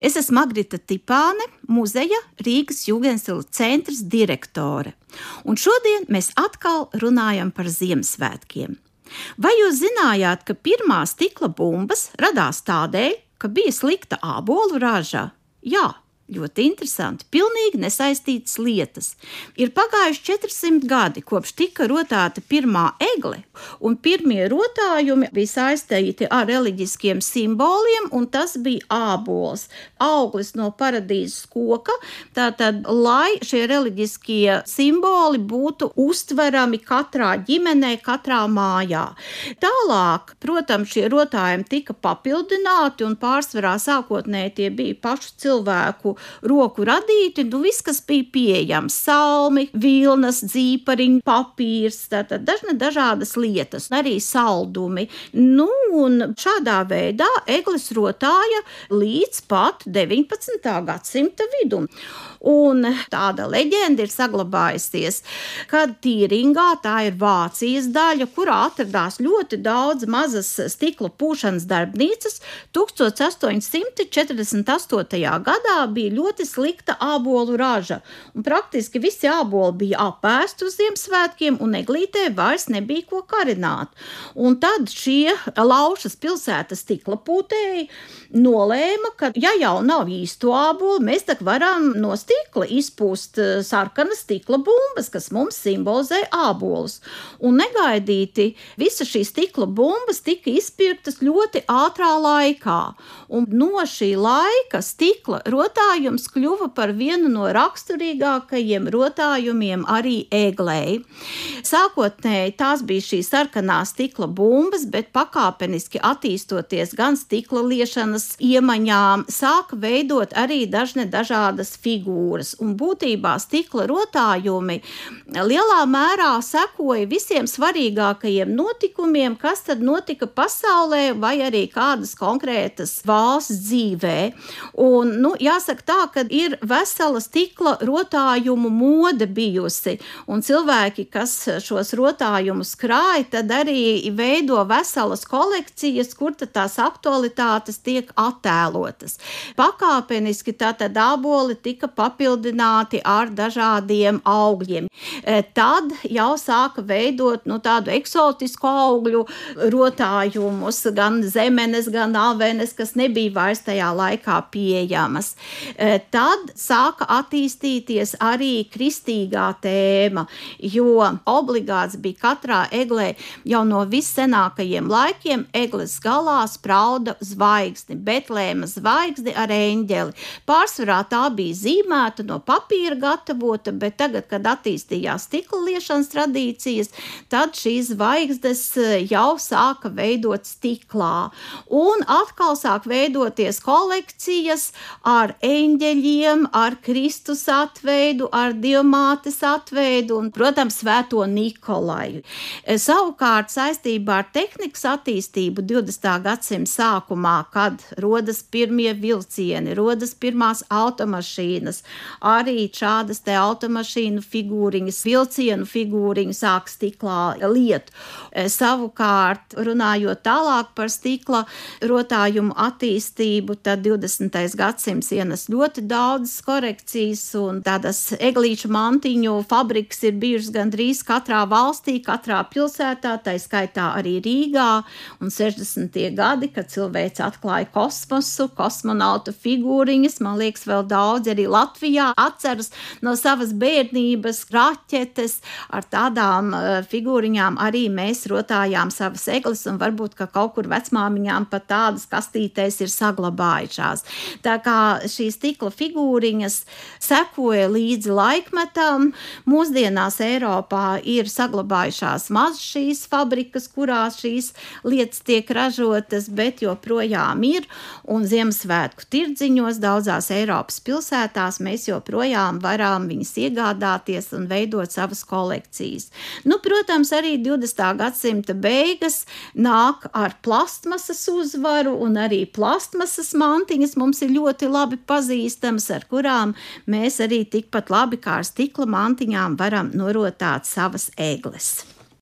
Es esmu Magrita Tipāne, muzeja Rīgas Jūgenstila centra direktore, un šodien mēs atkal runājam par Ziemassvētkiem. Vai jūs zinājāt, ka pirmā stikla bumbas radās tādēļ, ka bija slikta ābolu raža? Jā, Ļoti interesanti, pilnīgi nesaistītas lietas. Ir pagājuši 400 gadi, kopš tika rotāta pirmā egle, un pirmie rotājumi bija saistīti ar reliģiskiem simboliem, un tas bija ābols, auglis no paradīzes koka. Tātad, lai šie reliģiskie simboli būtu uztverami katrā ģimenē, katrā mājā. Tālāk, protams, šie rotājumi tika papildināti, un pārsvarā sākotnēji tie bija pašu cilvēku roku radīti, nu viss, kas bija pieejams - salmi, vilnas, dzīpariņi, papīrs, tātad dažna dažādas lietas, arī saldumi. Nu, un šādā veidā eglis rotāja līdz pat 19. gadsimta vidum. Un tāda leģenda ir saglabājusies, kad Tīringā, tā ir Vācijas daļa, kurā atradās ļoti daudz mazas stikla pūšanas darbnīcas, 1848. gadā bija ļoti slikta ābolu raža, un praktiski visi āboli bija apēsti uz Ziemassvētkiem, un eglītē vairs nebija ko karināt. Un tad šie laušas pilsētas stikla pūtēji nolēma, ka ja jau nav īsto ābolu, mēs tak varam no stikla izpūst eh, sarkanas stikla bumbas, kas mums simbolizē ābolus. Un negaidīti visa šī stikla bumbas tika izpirktas ļoti ātrā laikā. Un no šī laika stikla rotājums kļuva par vienu no raksturīgākajiem rotājumiem arī eglei. Sākotnēji tās bija šīs sarkanās stikla bumbas, bet pakāpeniski attīstoties gan stikla liešanas iemaņām, sāka veidot arī dažne dažādas figūras. Un būtībā stikla rotājumi lielā mērā sekoja visiem svarīgākajiem notikumiem, kas tad notika pasaulē vai arī kādas konkrētas valsts dzīvē. Un, nu, jāsaka tā, ka ir vesela stikla rotājumu mode bijusi, un cilvēki, kas šos rotājumus krāja, tad arī veido veselas kolekcijas, kur tās aktualitātes tiek attēlotas. Pakāpeniski tātad āboli tika papildināti ar dažādiem augļiem. E, tad jau sāka veidot nu, tādu eksotisku augļu rotājumus, gan zemenes, gan avenes, kas nebija vairs tajā laikā pieejamas. E, tad sāka attīstīties arī kristīgā tēma, jo obligāts bija katrā eglē jau no vissenākajiem laikiem egles galā sprauda zvaigzni, Betlēma zvaigzni ar eņģeli. Pārsvarā tā bija zīmēta no papīra gatavota, bet tagad, kad attīstījās stikla liešanas tradīcijas, tad šīs zvaigznes eh, jau sāka veidot stiklā. Un atkal sāk veidoties kolekcijas ar eņģeļiem, ar Kristus atveidu, ar diamātes atveidu un, protams, svēto Nikolaju. Savukārt saistībā ar tehnikas attīstību 20. gadsimta sākumā, kad rodas pirmie vilcieni, rodas pirmās automašīnas, arī šādas te automašīnu figūriņas, vilcienu figūriņas sāk stiklā liet. Savukārt, runājot tālāk par stikla rotājumu attīstību, tad 20. gadsimts ienes ļoti daudzas korekcijas un tādas eglīšu mantiņu fabrikas ir bijušas gandrīz katrā valstī, katrā pilsētā, tā skaitā arī Rīgā un 60. gadi, kad cilvēks atklāja kosmosu, kosmonautu figūriņas. Man liekas, vēl daudz arī Latvijā atceras no savas bērnības raķetes. Ar tādām uh, figūriņām arī mēs rotājām savas eglis, un varbūt kaut kur vecmāmiņām pat tādas kastītēs ir saglabājušās. Tā kā šīs stikla figūriņas sekoja līdzi laikmetam, mūsdienās Eiropā ir saglabājušās maz šīs fabrikas, kurās šīs lietas tiek ražotas, bet joprojām ir un Ziemassvētku tirdziņos daudzās Eiropas pilsētās mēs joprojām varam viņas iegādāties un veidot savas kolekcijas. Nu, protams, arī 20. gadsimta beigas nāk ar plastmasas uzvaru, un arī plastmasas mantiņas mums ir ļoti labi pazīstamas, ar kurām mēs arī tikpat labi kā ar stikla mantiņām varam norotāt savas egles.